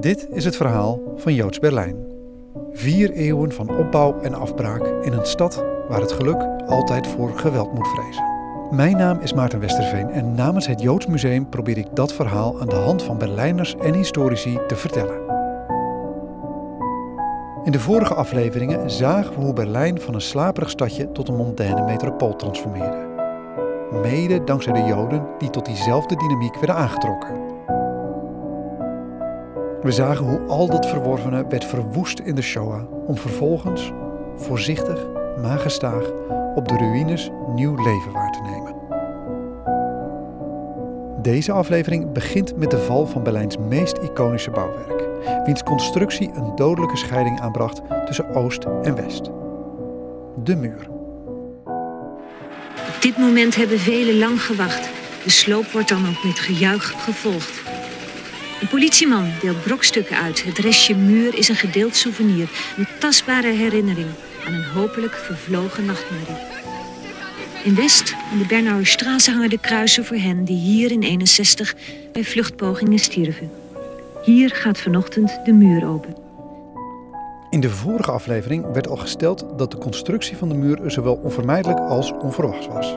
Dit is het verhaal van Joods Berlijn. Vier eeuwen van opbouw en afbraak in een stad waar het geluk altijd voor geweld moet vrezen. Mijn naam is Maarten Westerveen en namens het Joods Museum probeer ik dat verhaal aan de hand van Berlijners en historici te vertellen. In de vorige afleveringen zagen we hoe Berlijn van een slaperig stadje tot een mondaine metropool transformeerde. Mede dankzij de Joden die tot diezelfde dynamiek werden aangetrokken. We zagen hoe al dat verworvene werd verwoest in de Shoah om vervolgens, voorzichtig, maar gestaag, op de ruïnes nieuw leven waar te nemen. Deze aflevering begint met de val van Berlijns meest iconische bouwwerk, wiens constructie een dodelijke scheiding aanbracht tussen Oost en West. De muur. Op dit moment hebben velen lang gewacht. De sloop wordt dan ook met gejuich gevolgd. Een politieman deelt brokstukken uit. Het restje muur is een gedeeld souvenir. Een tastbare herinnering aan een hopelijk vervlogen nachtmerrie. In West, in de Bernauerstraße, hangen de kruisen voor hen die hier in 61 bij vluchtpogingen stierven. Hier gaat vanochtend de muur open. In de vorige aflevering werd al gesteld dat de constructie van de muur zowel onvermijdelijk als onverwachts was.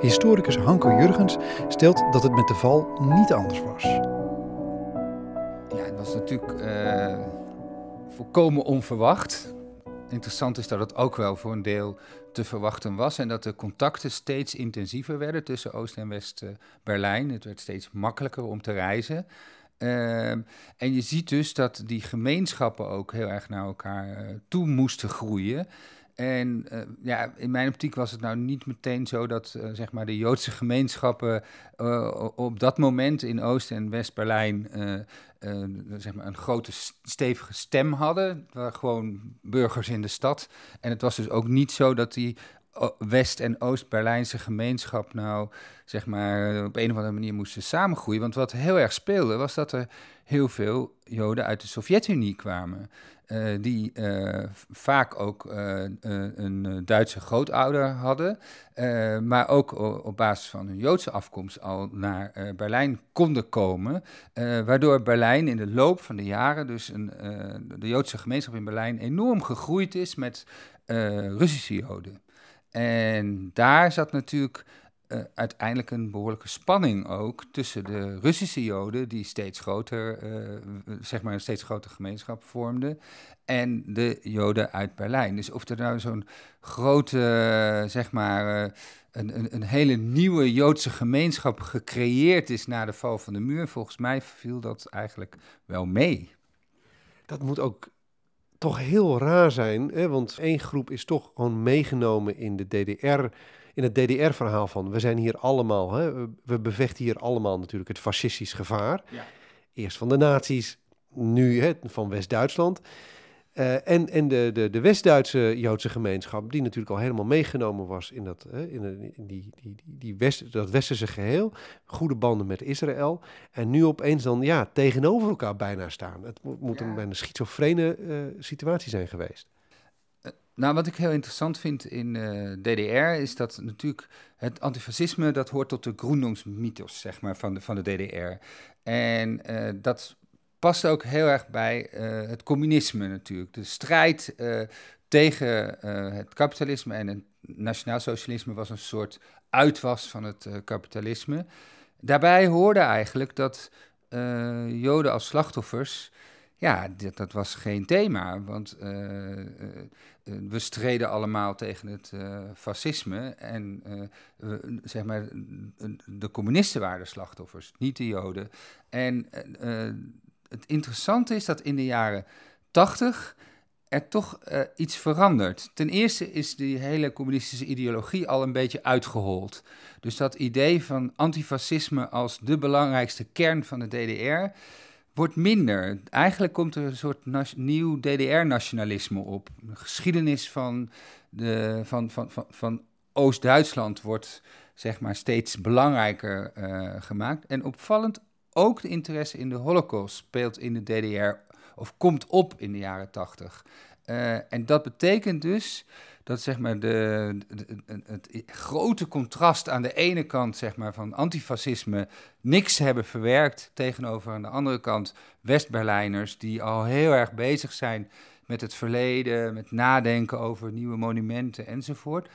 Historicus Hanko Jurgens stelt dat het met de val niet anders was. Was natuurlijk uh, volkomen onverwacht. Interessant is dat het ook wel voor een deel te verwachten was en dat de contacten steeds intensiever werden tussen Oost- en West-Berlijn. Het werd steeds makkelijker om te reizen. Uh, en je ziet dus dat die gemeenschappen ook heel erg naar elkaar uh, toe moesten groeien. En uh, ja, in mijn optiek was het nou niet meteen zo dat uh, zeg maar de Joodse gemeenschappen uh, op dat moment in Oost- en West-Berlijn zeg maar een grote stevige stem hadden. Het waren gewoon burgers in de stad. En het was dus ook niet zo dat die West- en Oost-Berlijnse gemeenschap nou zeg maar op een of andere manier moesten samengroeien. Want wat heel erg speelde was dat er heel veel Joden uit de Sovjet-Unie kwamen. Uh, die uh, vaak ook uh, een Duitse grootouder hadden, maar ook op basis van hun Joodse afkomst al naar Berlijn konden komen. waardoor Berlijn in de loop van de jaren, dus een, de Joodse gemeenschap in Berlijn, enorm gegroeid is met Russische Joden. En daar zat natuurlijk uh, uiteindelijk een behoorlijke spanning ook tussen de Russische Joden, die steeds groter, uh, zeg maar een steeds grotere gemeenschap vormden, en de Joden uit Berlijn. Dus of er nou zo'n grote, zeg maar, een, een, een, hele nieuwe Joodse gemeenschap gecreëerd is na de val van de muur, volgens mij viel dat eigenlijk wel mee. Dat moet ook toch heel raar zijn, hè? want één groep is toch gewoon meegenomen in de DDR in het DDR-verhaal van we zijn hier allemaal, hè, we bevechten hier allemaal natuurlijk het fascistisch gevaar. Ja. Eerst van de nazi's, nu hè, van West-Duitsland. Uh, en en de, de, de West-Duitse Joodse gemeenschap, die natuurlijk al helemaal meegenomen was in, dat, hè, in, in die, die, die West, dat westerse geheel. Goede banden met Israël. En nu opeens dan ja, tegenover elkaar bijna staan. Het moet, moet ja. een bijna schizofrene uh, situatie zijn geweest. Nou, wat ik heel interessant vind in uh, DDR is dat natuurlijk het antifascisme, dat hoort tot de Gründungsmythos, zeg maar, van de, van de DDR. En uh, dat past ook heel erg bij uh, het communisme natuurlijk. De strijd tegen het kapitalisme en het nationaalsocialisme was een soort uitwas van het kapitalisme. Daarbij hoorde eigenlijk dat Joden als slachtoffers ja, dat, was geen thema, want we streden allemaal tegen het fascisme en zeg maar, de communisten waren de slachtoffers, niet de Joden. En het interessante is dat in de jaren tachtig er toch iets verandert. Ten eerste is die hele communistische ideologie al een beetje uitgehold. Dus dat idee van antifascisme als de belangrijkste kern van de DDR wordt minder. Eigenlijk komt er een soort nieuw DDR-nationalisme op. De geschiedenis van, van, van, van, van Oost-Duitsland wordt zeg maar, steeds belangrijker uh, gemaakt. En opvallend ook de interesse in de Holocaust speelt in de DDR of komt op in de jaren tachtig. Uh, en dat betekent dus dat zeg maar de, het grote contrast aan de ene kant zeg maar, van antifascisme niks hebben verwerkt, tegenover aan de andere kant West-Berlijners die al heel erg bezig zijn met het verleden, met nadenken over nieuwe monumenten enzovoort,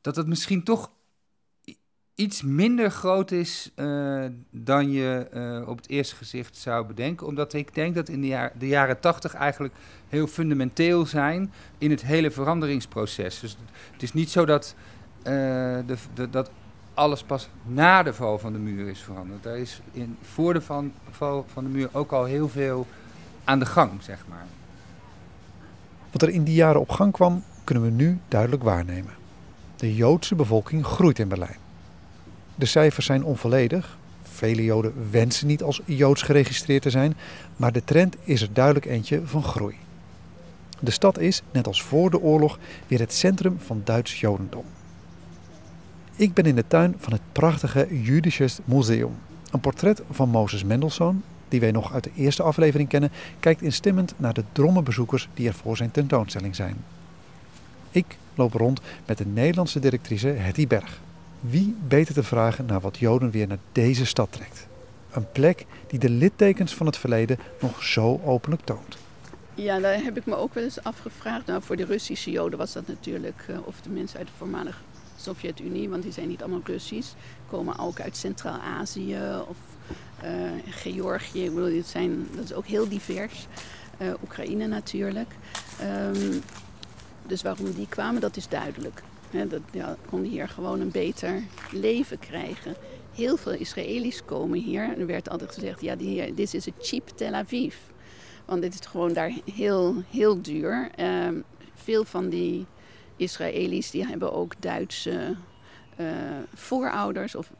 dat het misschien toch iets minder groot is uh, dan je uh, op het eerste gezicht zou bedenken. Omdat ik denk dat in de, de jaren tachtig eigenlijk heel fundamenteel zijn in het hele veranderingsproces. Dus het is niet zo dat, uh, de, de, dat alles pas na de val van de muur is veranderd. Er is in, voor de van, val van de muur ook al heel veel aan de gang, zeg maar. Wat er in die jaren op gang kwam, kunnen we nu duidelijk waarnemen. De Joodse bevolking groeit in Berlijn. De cijfers zijn onvolledig. Vele Joden wensen niet als Joods geregistreerd te zijn, maar de trend is er duidelijk eentje van groei. De stad is, net als voor de oorlog, weer het centrum van Duits Jodendom. Ik ben in de tuin van het prachtige Jüdisches Museum. Een portret van Moses Mendelssohn, die wij nog uit de eerste aflevering kennen, kijkt instemmend naar de dromme bezoekers die er voor zijn tentoonstelling zijn. Ik loop rond met de Nederlandse directrice Hetty Berg. Wie beter te vragen naar wat Joden weer naar deze stad trekt? Een plek die de littekens van het verleden nog zo openlijk toont. Ja, daar heb ik me ook wel eens afgevraagd. Nou, voor de Russische Joden was dat natuurlijk, uh, of de mensen uit de voormalige Sovjet-Unie, want die zijn niet allemaal Russisch, komen ook uit Centraal-Azië of uh, Georgië. Ik bedoel, zijn, dat is ook heel divers. Uh, Oekraïne natuurlijk. Um, dus waarom die kwamen, dat is duidelijk. He, dat ja, konden hier gewoon een beter leven krijgen. Heel veel Israëli's komen hier. En er werd altijd gezegd, ja, dit is een cheap Tel Aviv. Want dit is gewoon daar heel, heel duur. Uh, veel van die Israëli's die hebben ook Duitse uh, voorouders of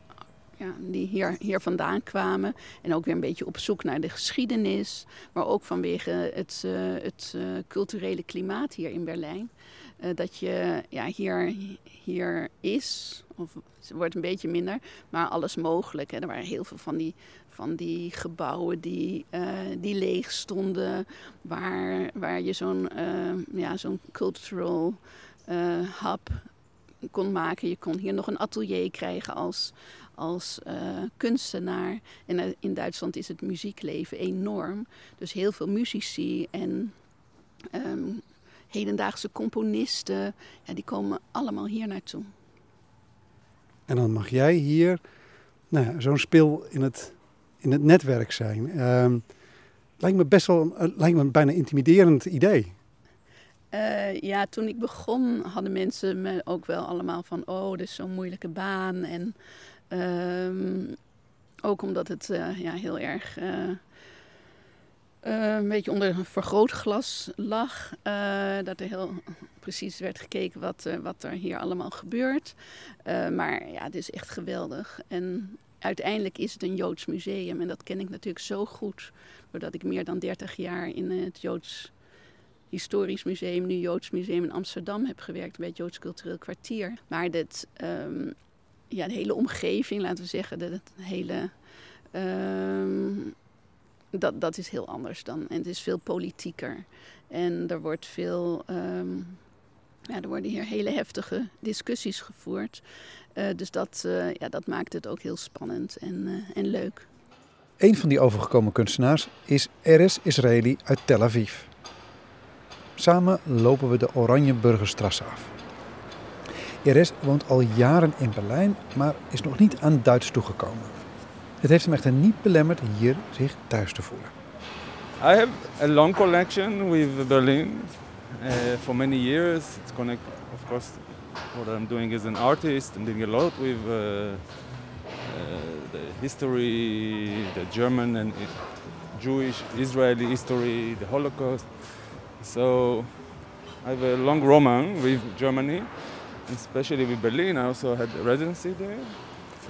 ja, die hier, hier vandaan kwamen. En ook weer een beetje op zoek naar de geschiedenis. Maar ook vanwege het, uh, het uh, culturele klimaat hier in Berlijn. Uh, dat je ja, hier, hier is, of het wordt een beetje minder, maar alles mogelijk. Hè. Er waren heel veel van die, van die gebouwen die, die leeg stonden, waar, waar je zo'n ja, zo'n cultural hub kon maken. Je kon hier nog een atelier krijgen als, als kunstenaar. En in Duitsland is het muziekleven enorm. Dus heel veel muzici en um, hedendaagse componisten, ja, die komen allemaal hier naartoe. En dan mag jij hier nou ja, zo'n speel in het, in het netwerk zijn. Um, lijkt me best wel uh, lijkt me een bijna intimiderend idee. Uh, ja, toen ik begon hadden mensen me ook wel allemaal van... oh, dit is zo'n moeilijke baan. En um, ook omdat het uh, ja, heel erg uh, een beetje onder een vergrootglas lag. dat er heel precies werd gekeken wat, wat er hier allemaal gebeurt. maar ja, het is echt geweldig. En uiteindelijk is het een Joods museum. En dat ken ik natuurlijk zo goed. Doordat ik meer dan 30 jaar in het Joods Historisch Museum, nu Joods Museum in Amsterdam heb gewerkt bij het Joods Cultureel Kwartier. Maar dit, um, ja, de hele omgeving, laten we zeggen, de, hele. Um, dat, dat is heel anders dan. En het is veel politieker. En er wordt veel. Um, ja, er worden hier hele heftige discussies gevoerd. Uh, dus dat, uh, ja, dat maakt het ook heel spannend en, uh, en leuk. Een van die overgekomen kunstenaars is Eres Israeli uit Tel Aviv. Samen lopen we de Oranjeburgerstrasse af. Iris woont al jaren in Berlijn, maar is nog niet aan Duits toegekomen. Het heeft hem echter niet belemmerd hier zich thuis te voelen. I have a long connection with Berlin uh, for many years. It's connect, of course, what I'm doing as an artist. I'm doing a lot with uh, uh, the history, the German and Jewish, Israeli history, the Holocaust. So I have a long roman with Germany, especially with Berlin. I also had a residency there.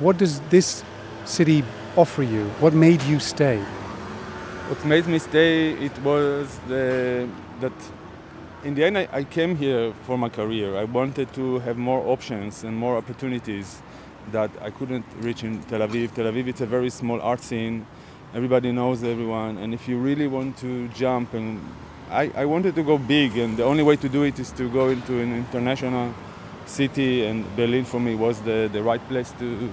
What does this city offer you? What made you stay? What made me stay it was the, that in the end I, I came here for my career. I wanted to have more options and more opportunities that I couldn't reach in Tel Aviv. Tel Aviv is a very small art scene. Everybody knows everyone, and if you really want to jump and I, I wanted to go big, and the only way to do it is to go into an international city, and Berlin for me was the, the right place to,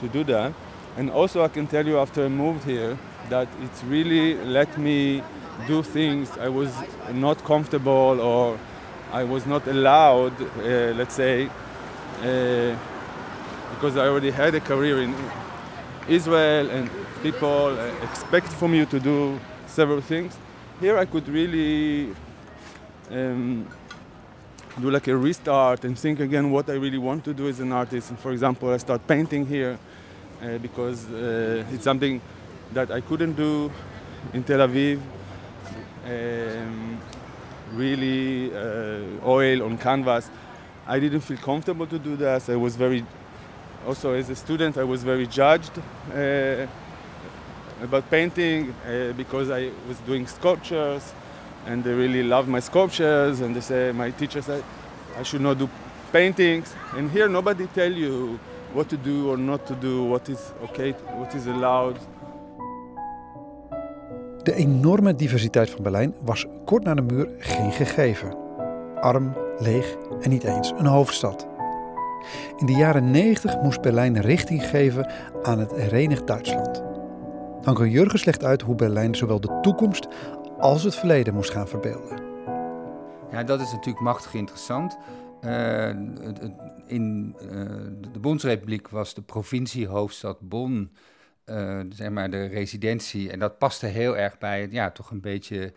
to do that. And also, I can tell you after I moved here that it's really let me do things I was not comfortable or I was not allowed, uh, let's say, uh, because I already had a career in Israel and people expect from you to do several things. Here I could really um, do like a restart and think again what I really want to do as an artist. And for example, I start painting here uh, because uh, it's something that I couldn't do in Tel Aviv. Um, really uh, oil on canvas. I didn't feel comfortable to do that. I was very, also as a student, I was very judged uh, about painting uh, because I was doing sculptures and they really loved my sculptures and they say, my teacher said I should not do paintings. And here nobody tell you what to do or not to do, what is okay, what is allowed. De enorme diversiteit van Berlijn was kort na de muur geen gegeven. Arm, leeg en niet eens een hoofdstad. In de jaren 90 moest Berlijn richting geven aan het herenigd Duitsland. Anko Jurgens legt uit hoe Berlijn zowel de toekomst als het verleden moest gaan verbeelden. Ja, dat is natuurlijk machtig interessant. Uh, in uh, de Bondsrepubliek was de provinciehoofdstad Bonn uh, zeg maar de residentie. En dat paste heel erg bij het ja, toch een beetje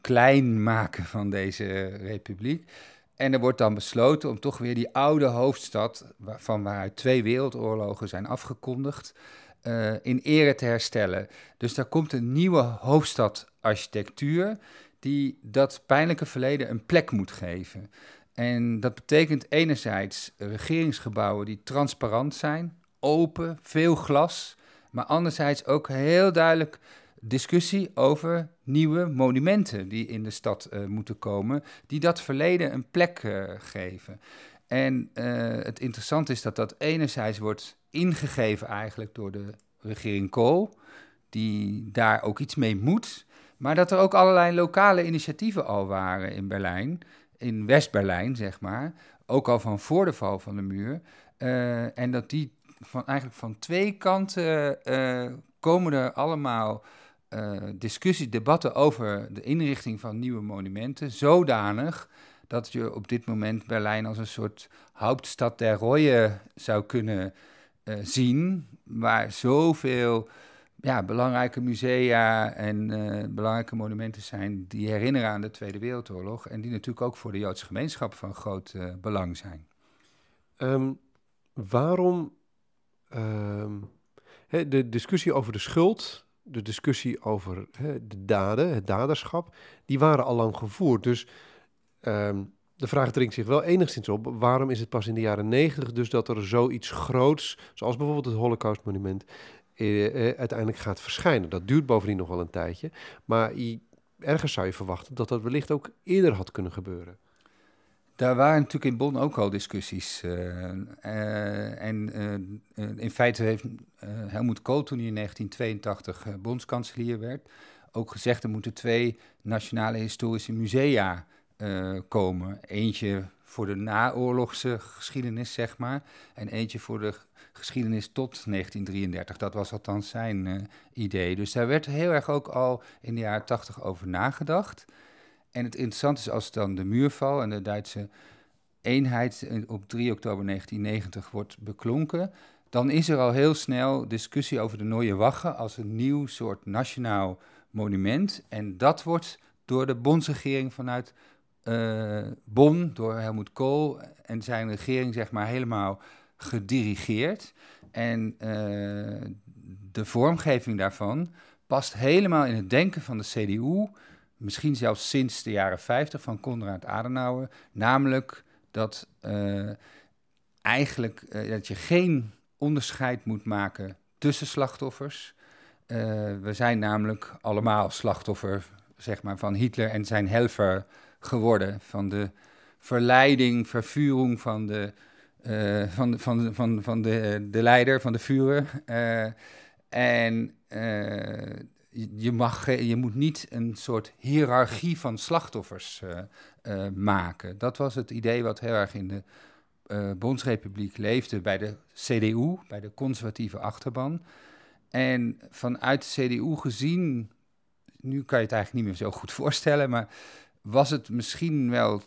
klein maken van deze republiek. En er wordt dan besloten om toch weer die oude hoofdstad, van waaruit twee wereldoorlogen zijn afgekondigd, uh, in ere te herstellen. Dus daar komt een nieuwe hoofdstadarchitectuur die dat pijnlijke verleden een plek moet geven. En dat betekent enerzijds regeringsgebouwen die transparant zijn, open, veel glas, maar anderzijds ook heel duidelijk discussie over nieuwe monumenten die in de stad uh, moeten komen, die dat verleden een plek uh, geven. En uh, het interessante is dat dat enerzijds wordt ingegeven eigenlijk door de regering Kool, die daar ook iets mee moet, maar dat er ook allerlei lokale initiatieven al waren in Berlijn, in West-Berlijn zeg maar, ook al van voor de val van de muur, uh, en dat die van, eigenlijk van twee kanten uh, komen er allemaal uh, discussies, debatten over de inrichting van nieuwe monumenten, zodanig dat je op dit moment Berlijn als een soort hoofdstad der Reue zou kunnen zien, waar zoveel ja, belangrijke musea en uh, belangrijke monumenten zijn die herinneren aan de Tweede Wereldoorlog en die natuurlijk ook voor de Joodse gemeenschap van groot uh, belang zijn. Um, waarom um, de discussie over de schuld, de discussie over de daden, het daderschap, die waren al lang gevoerd. Dus um, de vraag dringt zich wel enigszins op. Waarom is het pas in de jaren negentig dus dat er zoiets groots, zoals bijvoorbeeld het Holocaustmonument, eh, eh, uiteindelijk gaat verschijnen? Dat duurt bovendien nog wel een tijdje. Maar ergens zou je verwachten dat dat wellicht ook eerder had kunnen gebeuren. Daar waren natuurlijk in Bonn ook al discussies. Uh, en in feite heeft Helmoet Kool, toen hij in 1982 bondskanselier werd, ook gezegd er moeten twee nationale historische musea komen. Eentje voor de naoorlogse geschiedenis, zeg maar, en eentje voor de geschiedenis tot 1933. Dat was althans zijn uh, idee. Dus daar werd heel erg ook al in de jaren 80 over nagedacht. En het interessante is als dan de muurval en de Duitse eenheid op 3 oktober 1990 wordt beklonken, dan is er al heel snel discussie over de Nooie Wagge als een nieuw soort nationaal monument. En dat wordt door de bondsregering vanuit uh, Bonn door Helmoet Kool en zijn regering zeg maar helemaal gedirigeerd. En uh, de vormgeving daarvan past helemaal in het denken van de CDU, misschien zelfs sinds de jaren 50 van Konrad Adenauer, namelijk dat uh, eigenlijk dat je geen onderscheid moet maken tussen slachtoffers. we zijn namelijk allemaal slachtoffer zeg maar, van Hitler en zijn helfer geworden. Van de verleiding, vervuring van de, uh, van, van, van, van de, de leider, van de vuren. Uh, en uh, je, mag, je moet niet een soort hiërarchie van slachtoffers maken. Dat was het idee wat heel erg in de Bondsrepubliek leefde bij de CDU, bij de conservatieve achterban. En vanuit de CDU gezien, nu kan je het eigenlijk niet meer zo goed voorstellen, maar was het misschien wel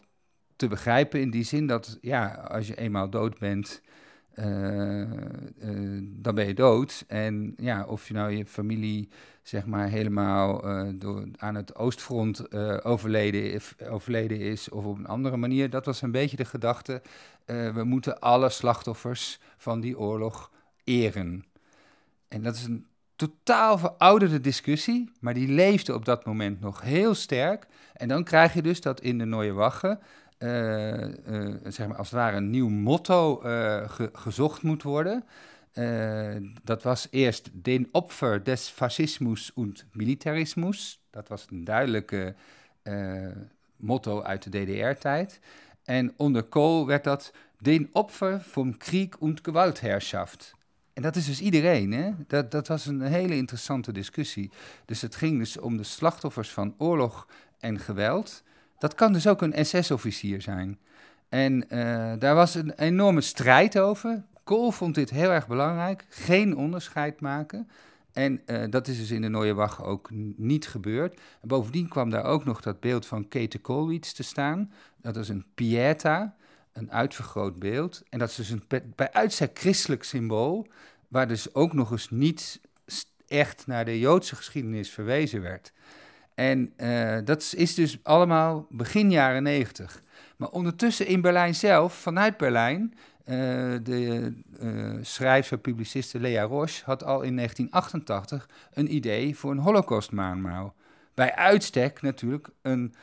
te begrijpen in die zin dat, ja, als je eenmaal dood bent, uh, uh, dan ben je dood. En ja, of je nou je familie zeg maar helemaal uh, door, aan het oostfront overleden, overleden is of op een andere manier, dat was een beetje de gedachte. we moeten alle slachtoffers van die oorlog eren. En dat is een totaal verouderde discussie, maar die leefde op dat moment nog heel sterk. En dan krijg je dus dat in de Nooie uh, zeg maar als het ware een nieuw motto ge gezocht moet worden. dat was eerst den Opfer des Fascismus und Militarismus. Dat was een duidelijke motto uit de DDR-tijd. En onder Kool werd dat den Opfer vom Krieg und Gewaltherrschaft. En dat is dus iedereen, hè? Dat, dat was een hele interessante discussie. Dus het ging dus om de slachtoffers van oorlog en geweld. Dat kan dus ook een SS-officier zijn. En uh, daar was een enorme strijd over. Kool vond dit heel erg belangrijk. Geen onderscheid maken. En uh, dat is dus in de Nooie Wacht ook niet gebeurd. En bovendien kwam daar ook nog dat beeld van Kate Koolwitz te staan. Dat is een Pieta, een uitvergroot beeld. En dat is dus een bij uitstek christelijk symbool, waar dus ook nog eens niet echt naar de Joodse geschiedenis verwezen werd. En uh, dat is dus allemaal begin jaren negentig. Maar ondertussen in Berlijn zelf, vanuit Berlijn, uh, de uh, schrijver, publiciste Lea Roche had al in 1988 een idee voor een holocaustmaanmaal. Bij uitstek natuurlijk een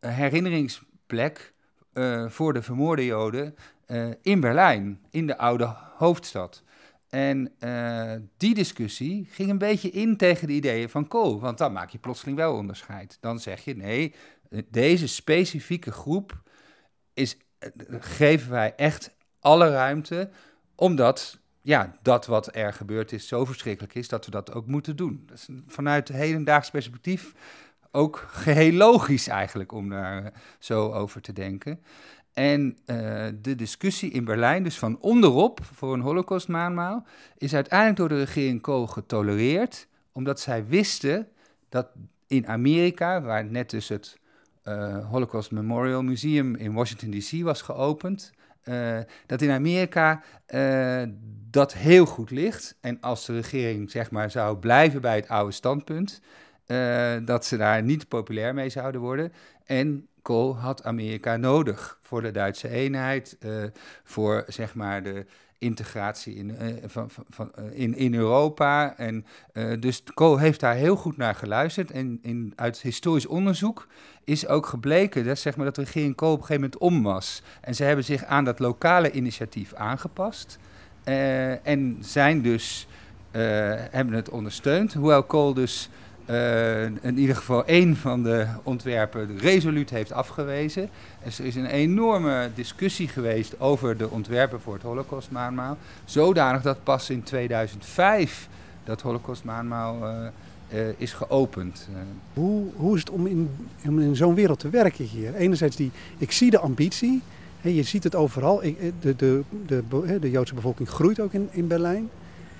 herinneringsplek voor de vermoorde Joden in Berlijn, in de oude hoofdstad. En uh, die discussie ging een beetje in tegen de ideeën van Kool. Want dan maak je plotseling wel onderscheid. Dan zeg je nee, deze specifieke groep is, uh, geven wij echt alle ruimte. Omdat ja, dat wat er gebeurd is zo verschrikkelijk is dat we dat ook moeten doen. Dat is vanuit hedendaags perspectief ook geheel logisch eigenlijk om daar zo over te denken. En uh, de discussie in Berlijn, dus van onderop voor een holocaustmaanmaal, is uiteindelijk door de regering Kool getolereerd, omdat zij wisten dat in Amerika, waar net dus het uh, Holocaust Memorial Museum in Washington DC was geopend, uh, dat in Amerika dat heel goed ligt. En als de regering zeg maar zou blijven bij het oude standpunt, dat ze daar niet populair mee zouden worden. En Kool had Amerika nodig voor de Duitse eenheid, uh, voor zeg maar de integratie in, uh, van, van, uh, in, in Europa. En, dus Kool heeft daar heel goed naar geluisterd. En in, uit historisch onderzoek is ook gebleken dat, zeg maar, dat de regering Kool op een gegeven moment om was. En ze hebben zich aan dat lokale initiatief aangepast. en zijn dus, hebben het ondersteund. Hoewel Kool dus uh, in ieder geval één van de ontwerpen resoluut heeft afgewezen. Er is een enorme discussie geweest over de ontwerpen voor het Holocaustmaanmaal. Zodanig dat pas in 2005 dat Holocaustmaanmaal uh, is geopend. Hoe, hoe is het om in, om in zo'n wereld te werken hier? Enerzijds die, ik zie de ambitie. Je ziet het overal. De, de, de, de, Joodse bevolking groeit ook in, in Berlijn.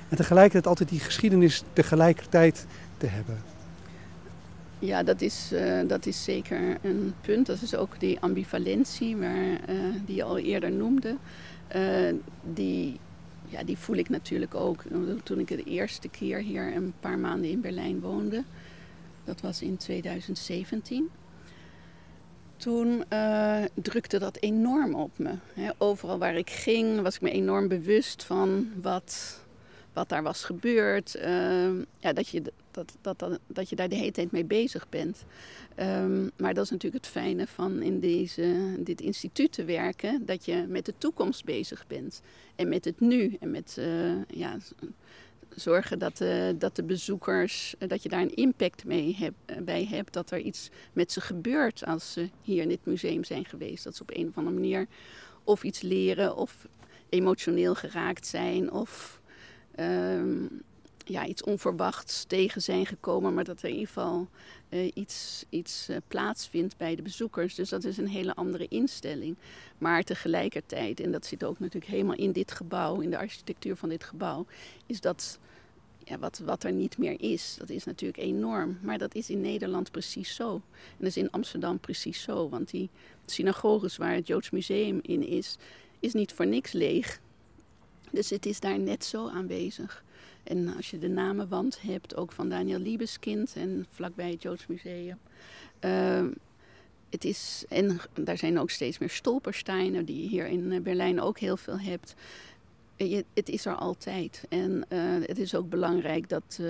En tegelijkertijd altijd die geschiedenis tegelijkertijd te hebben. Ja, dat is, uh, dat is zeker een punt. Dat is ook die ambivalentie waar, uh, die je al eerder noemde. Uh, die, ja, die voel ik natuurlijk ook toen ik de eerste keer hier een paar maanden in Berlijn woonde. Dat was in 2017. Toen drukte dat enorm op me. overal waar ik ging was ik me enorm bewust van wat, wat daar was gebeurd. ja, dat je dat, dat, dat, je daar de hele tijd mee bezig bent. Um, maar dat is natuurlijk het fijne van in deze, dit instituut te werken, dat je met de toekomst bezig bent. En met het nu. En met uh, ja, zorgen dat, uh, dat de bezoekers, uh, dat je daar een impact mee heb, bij hebt. Dat er iets met ze gebeurt als ze hier in dit museum zijn geweest. Dat ze op een of andere manier of iets leren of emotioneel geraakt zijn of... Um, ja, iets onverwachts tegen zijn gekomen, maar dat er in ieder geval uh, iets, iets uh, plaatsvindt bij de bezoekers. Dus dat is een hele andere instelling. Maar tegelijkertijd, en dat zit ook natuurlijk helemaal in dit gebouw, in de architectuur van dit gebouw, is dat ja, wat, wat er niet meer is. Dat is natuurlijk enorm. Maar dat is in Nederland precies zo. En dat is in Amsterdam precies zo. Want die synagoges waar het Joods Museum in is, is niet voor niks leeg. Dus het is daar net zo aanwezig. En als je de namenwand hebt, ook van Daniel Liebeskind en vlakbij het Joods Museum. Uh, het is, en daar zijn ook steeds meer stolpersteinen, die je hier in eh, Berlijn ook heel veel hebt. Je, het is er altijd. En uh, het is ook belangrijk dat,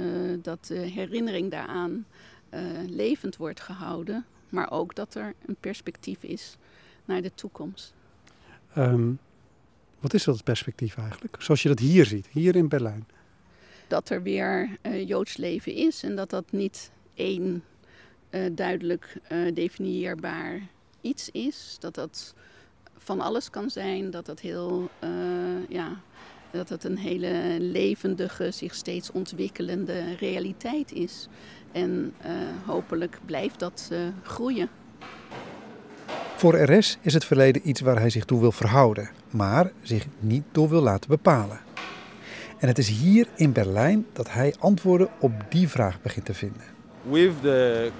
dat de herinnering daaraan levend wordt gehouden. Maar ook dat er een perspectief is naar de toekomst. Um, wat is dat perspectief eigenlijk? Zoals je dat hier ziet, hier in Berlijn dat er weer uh, Joods leven is en dat dat niet één uh, duidelijk uh, definieerbaar iets is. Dat dat van alles kan zijn, dat dat heel, ja, dat het een hele levendige, zich steeds ontwikkelende realiteit is. En hopelijk blijft dat groeien. Voor RS is het verleden iets waar hij zich toe wil verhouden, maar zich niet door wil laten bepalen. En het is hier in Berlijn dat hij antwoorden op die vraag begint te vinden. With the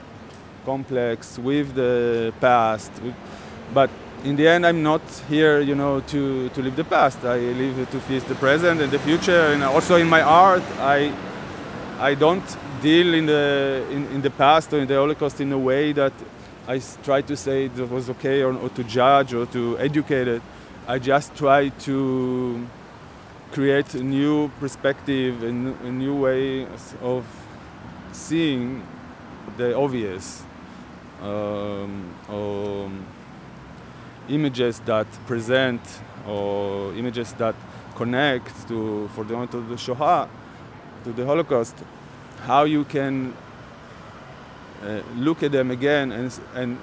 complex, with the past, but in the end I'm not here, you know, to, to live the past. I live to face the present and the future, and also in my art, I I don't deal in the in, in the past or in the Holocaust in a way that I try to say it was okay or, or to judge or to educate it. I just try to create a new perspective and a new way of seeing the obvious um, um, images that present or images that connect to for the of the Shoah to the Holocaust. How you can uh, look at them again and, and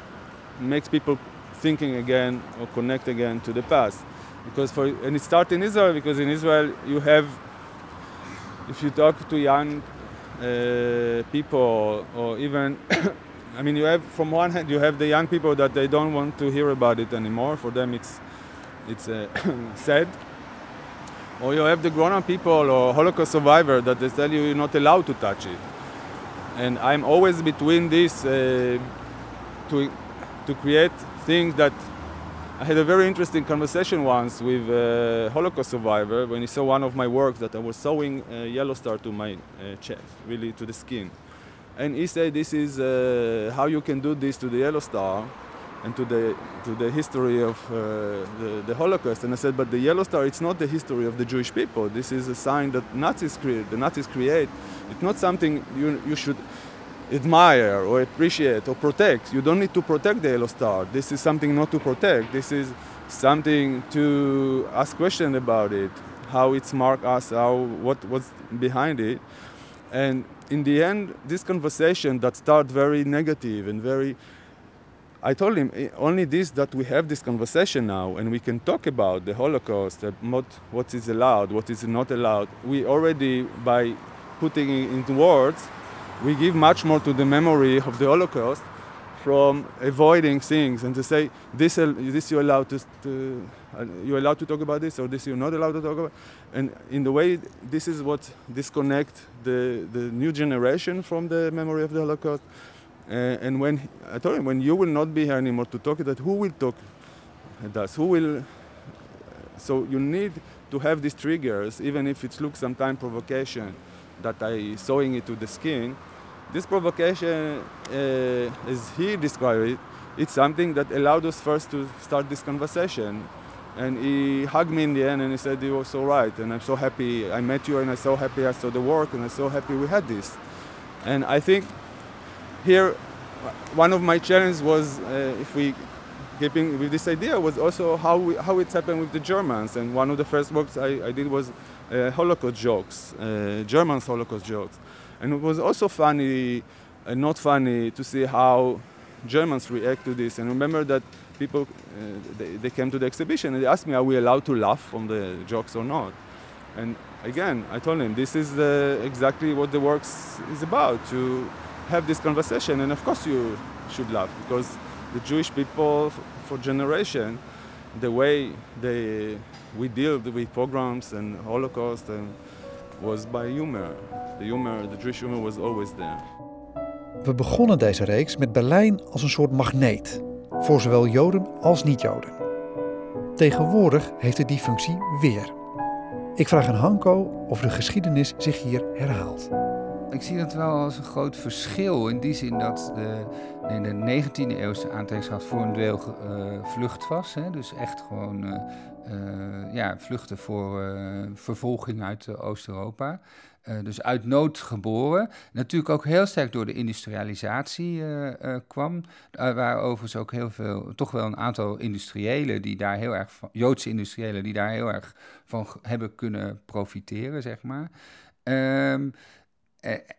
makes people thinking again or connect again to the past because for and it starts in Israel because in Israel you have if you talk to young uh, people or even I mean you have from one hand you have the young people that they don't want to hear about it anymore. For them it's it's uh, sad. Or you have the grown-up people or Holocaust survivor that they tell you you're not allowed to touch it. And I'm always between this uh, to to create things that I had a very interesting conversation once with a Holocaust survivor when he saw one of my works that I was sewing a yellow star to my uh, chest, really to the skin. And he said, "This is uh, how you can do this to the yellow star, and to the to the history of uh, the, the, Holocaust." And I said, "But the yellow star, it's not the history of the Jewish people. This is a sign that Nazis create. The Nazis create. It's not something you you should." Admire or appreciate or protect. You don't need to protect the yellow star. This is something not to protect. This is something to ask questions about it, how it's marked us, how what what's behind it. And in the end, this conversation that started very negative and very I told him eh, only this that we have this conversation now and we can talk about the Holocaust, what, what is allowed, what is not allowed. We already, by putting it into words, we give much more to the memory of the Holocaust from avoiding things and to say this this you're allowed to, to you're allowed to talk about this or this you're not allowed to talk about and in the way this is what disconnect the the new generation from the memory of the Holocaust uh, and when I told him when you will not be here anymore to talk that who will talk at who will so you need to have these triggers even if it looks sometimes provocation that I sewing it to the skin. This provocation, uh, as he described it, it's something that allowed us first to start this conversation. And he hugged me in the end and he said, You were so right. And I'm so happy I met you and I'm so happy I saw the work and I'm so happy we had this. And I think here, one of my challenges was uh, if we keeping with this idea was also how, we, how it's happened with the Germans. And one of the first works I, I did was uh, Holocaust jokes, uh, German Holocaust jokes. And it was also funny and not funny to see how Germans react to this. And remember that people, uh, they, they, came to the exhibition and they asked me, are we allowed to laugh from the jokes or not? And again, I told them, this is the, exactly what the works is about to have this conversation. And of course, you should laugh because the Jewish people, for generation, the way they we deal with pogroms and Holocaust and was by humor. The humor, the Jewish humor was always there. We begonnen deze reeks met Berlijn als een soort magneet voor zowel Joden als niet-Joden. Tegenwoordig heeft het die functie weer. Ik vraag aan Hanko of de geschiedenis zich hier herhaalt. Ik zie dat wel als een groot verschil in die zin dat de, in de 19e eeuwse aantrekkingskracht voor een deel uh, vlucht was. Hè? Dus echt gewoon uh, uh, ja, vluchten voor vervolging uit Oost-Europa. dus uit nood geboren. Natuurlijk ook heel sterk door de industrialisatie kwam. waar overigens ook heel veel, toch wel een aantal industriëlen die daar heel erg van, Joodse industriëlen die daar heel erg van hebben kunnen profiteren, zeg maar. Um, eh,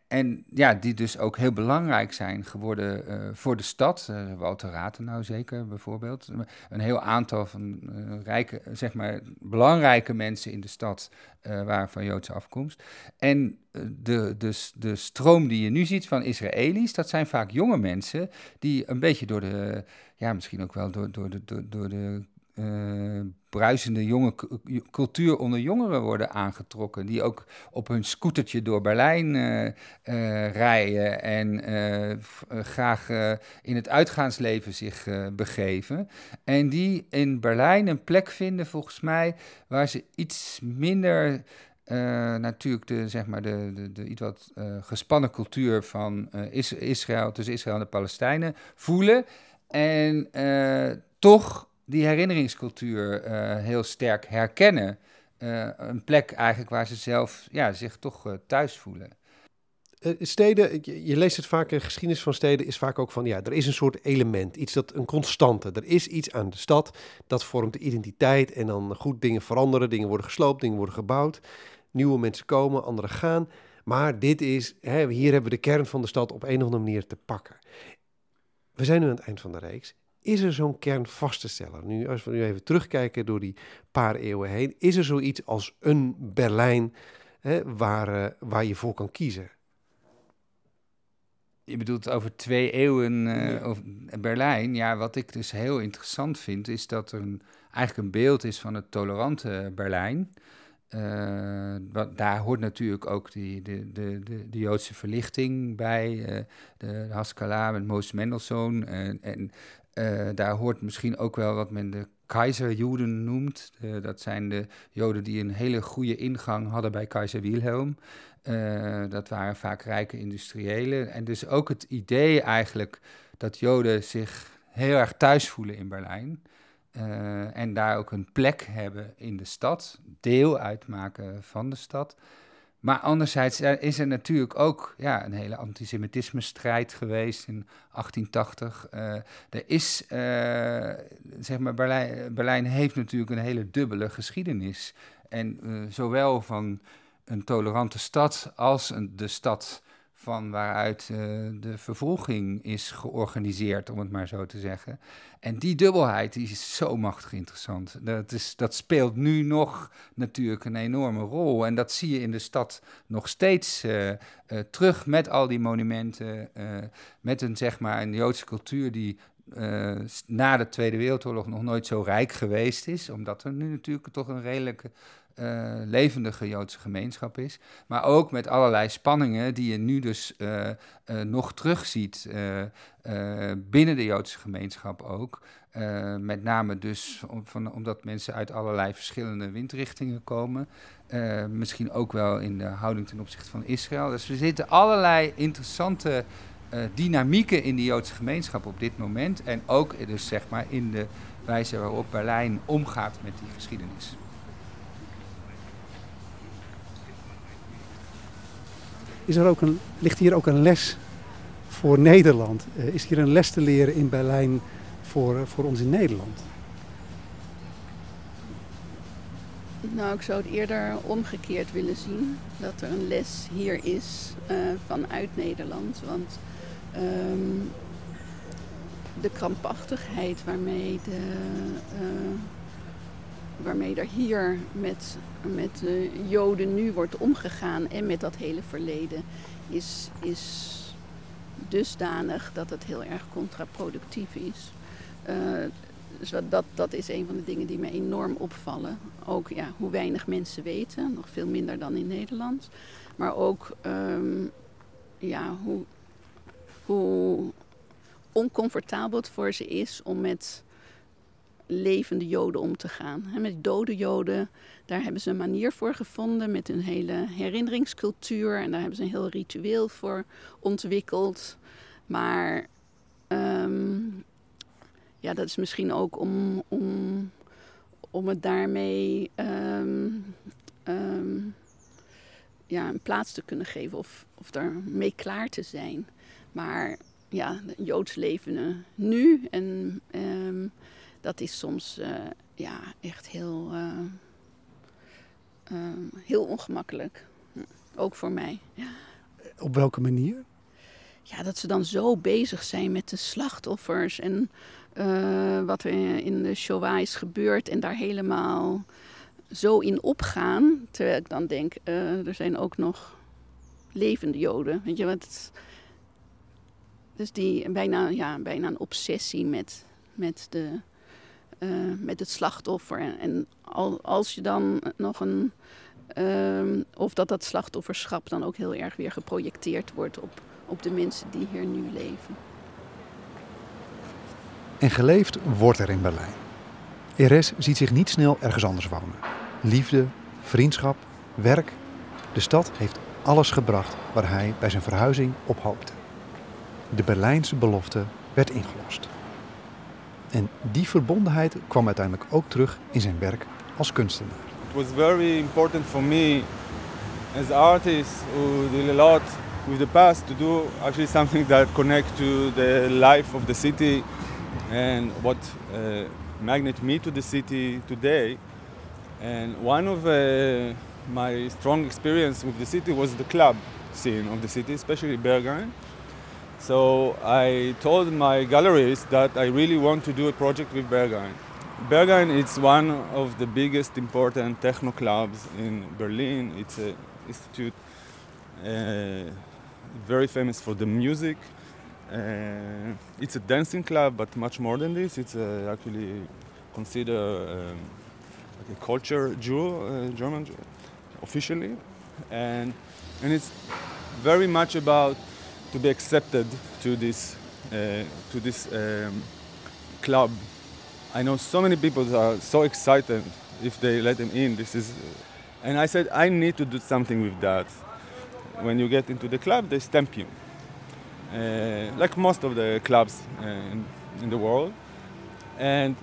en ja, die dus ook heel belangrijk zijn geworden uh, voor de stad. Uh, Walter Ratenau zeker bijvoorbeeld. Een heel aantal van rijke, zeg maar, belangrijke mensen in de stad waren van Joodse afkomst. En de, de, de stroom die je nu ziet van Israëli's, dat zijn vaak jonge mensen die een beetje door de, ja, misschien ook wel door, door, de, door de uh, bruisende jonge cultuur onder jongeren worden aangetrokken. Die ook op hun scootertje door Berlijn uh, rijden en graag in het uitgaansleven zich begeven. En die in Berlijn een plek vinden, volgens mij, waar ze iets minder. natuurlijk de, zeg maar de, de, de iets wat gespannen cultuur van Israël, tussen Israël en de Palestijnen, voelen. En toch die herinneringscultuur uh, heel sterk herkennen. Uh, een plek eigenlijk waar ze zelf ja, zich toch uh, thuis voelen. steden, je, leest het vaak, in geschiedenis van steden is vaak ook van, ja, er is een soort element, iets dat een constante. Er is iets aan de stad, dat vormt de identiteit en dan goed dingen veranderen, dingen worden gesloopt, dingen worden gebouwd. Nieuwe mensen komen, anderen gaan. Maar dit is, hè, hier hebben we de kern van de stad op een of andere manier te pakken. We zijn nu aan het eind van de reeks is er zo'n kern vast te stellen? Nu, als we nu even terugkijken door die paar eeuwen heen, is er zoiets als een Berlijn hè, waar, uh, waar je voor kan kiezen? Je bedoelt over twee eeuwen uh, over Berlijn. Ja, wat ik dus heel interessant vind, is dat er een, eigenlijk een beeld is van het tolerante Berlijn. Uh, daar hoort natuurlijk ook die, de, de, de, de Joodse verlichting bij, uh, de, de Haskalah met Moos Mendelssohn. en, en uh, daar hoort misschien ook wel wat men de keizerjoden noemt. Uh, dat zijn de joden die een hele goede ingang hadden bij keizer Wilhelm. Uh, dat waren vaak rijke industriëlen. En dus ook het idee eigenlijk dat joden zich heel erg thuis voelen in Berlijn. en daar ook een plek hebben in de stad, deel uitmaken van de stad. Maar anderzijds is er natuurlijk ook ja, een hele antisemitisme-strijd geweest in 1880. Uh, eh, er is, uh, zeg maar, Berlijn, Berlijn, heeft natuurlijk een hele dubbele geschiedenis. En uh, zowel van een tolerante stad als een, de stad van waaruit uh, de vervolging is georganiseerd, om het maar zo te zeggen. En die dubbelheid die is zo machtig interessant. Dat, is, dat speelt nu nog natuurlijk een enorme rol. En dat zie je in de stad nog steeds uh, uh, terug met al die monumenten. met een, zeg maar, een Joodse cultuur die na de Tweede Wereldoorlog nog nooit zo rijk geweest is. Omdat er nu natuurlijk toch een redelijke uh, levendige Joodse gemeenschap is. Maar ook met allerlei spanningen die je nu dus uh, uh, nog terugziet binnen de Joodse gemeenschap ook. met name dus omdat mensen uit allerlei verschillende windrichtingen komen. misschien ook wel in de houding ten opzichte van Israël. Dus er zitten allerlei interessante dynamieken in de Joodse gemeenschap op dit moment. En ook dus zeg maar in de wijze waarop Berlijn omgaat met die geschiedenis. Is er ook een, ligt hier ook een les voor Nederland? Uh, is hier een les te leren in Berlijn voor, uh, voor ons in Nederland? Nou, ik zou het eerder omgekeerd willen zien. Dat er een les hier is uh, vanuit Nederland. Want um, de krampachtigheid waarmee de waarmee er hier met, met de Joden nu wordt omgegaan en met dat hele verleden, is, is dusdanig dat het heel erg contraproductief is. Uh, dat, dat is een van de dingen die me enorm opvallen. Ook ja, hoe weinig mensen weten, nog veel minder dan in Nederland. Maar ook um, ja, hoe, hoe oncomfortabel het voor ze is om met levende joden om te gaan. En met dode joden, daar hebben ze een manier voor gevonden met hun hele herinneringscultuur. En daar hebben ze een heel ritueel voor ontwikkeld. Maar um, ja, dat is misschien ook om, om, om het daarmee um, um, ja, een plaats te kunnen geven of, of daarmee klaar te zijn. Maar ja, Joods leven nu en dat is soms uh, ja, echt heel, uh, heel ongemakkelijk. Ook voor mij. Op welke manier? Ja, dat ze dan zo bezig zijn met de slachtoffers en uh, wat er in de Shoah is gebeurd en daar helemaal zo in opgaan. Terwijl ik dan denk, er zijn ook nog levende Joden. Weet je wat? Dus die bijna, ja, bijna een obsessie met, met, de, uh, met het slachtoffer. En, en al, als je dan nog een. Uh, of dat dat slachtofferschap dan ook heel erg weer geprojecteerd wordt op, op de mensen die hier nu leven. En geleefd wordt er in Berlijn. Eres ziet zich niet snel ergens anders wonen. Liefde, vriendschap, werk. De stad heeft alles gebracht waar hij bij zijn verhuizing op hoopte. De Berlijnse belofte werd ingelost. En die verbondenheid kwam uiteindelijk ook terug in zijn werk als kunstenaar. It was very important for me as artist who did a lot with the past to do actually something that connect to the life of the city and what uh, magnet me to the city today. And one of uh, my strong experience with the city was the club scene of the city, especially Berghain. So I told my galleries that I really want to do a project with Berghain. Berghain is one of the biggest important techno clubs in Berlin. It's an institute uh, very famous for the music uh, it's a dancing club, but much more than this. It's uh, actually considered um, like a culture jewel, uh, German officially, and and it's very much about to be accepted to this uh, to this um, club. I know so many people are so excited if they let them in. This is, and I said I need to do something with that. When you get into the club, they stamp you. Uh, like most of the clubs uh, in, in, the world. And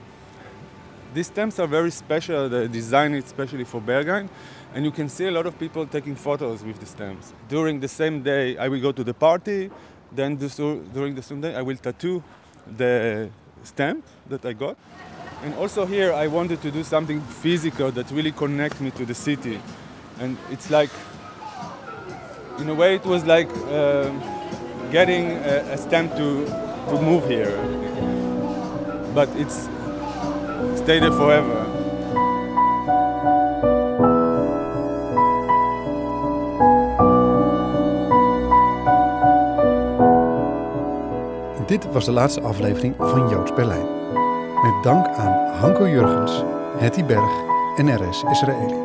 these stamps are very special. They're designed especially for Berghain. And you can see a lot of people taking photos with the stamps. During the same day, I will go to the party. Then during the same day, I will tattoo the stamp that I got. And also here, I wanted to do something physical that really connect me to the city. And it's like, in a way, it was like. Uh, getting a, a stamp to, to move here. But it's stay there forever. Dit was de laatste aflevering van Joods Berlijn. Met dank aan Hanko Jurgens, Hetty Berg en RS Israëli.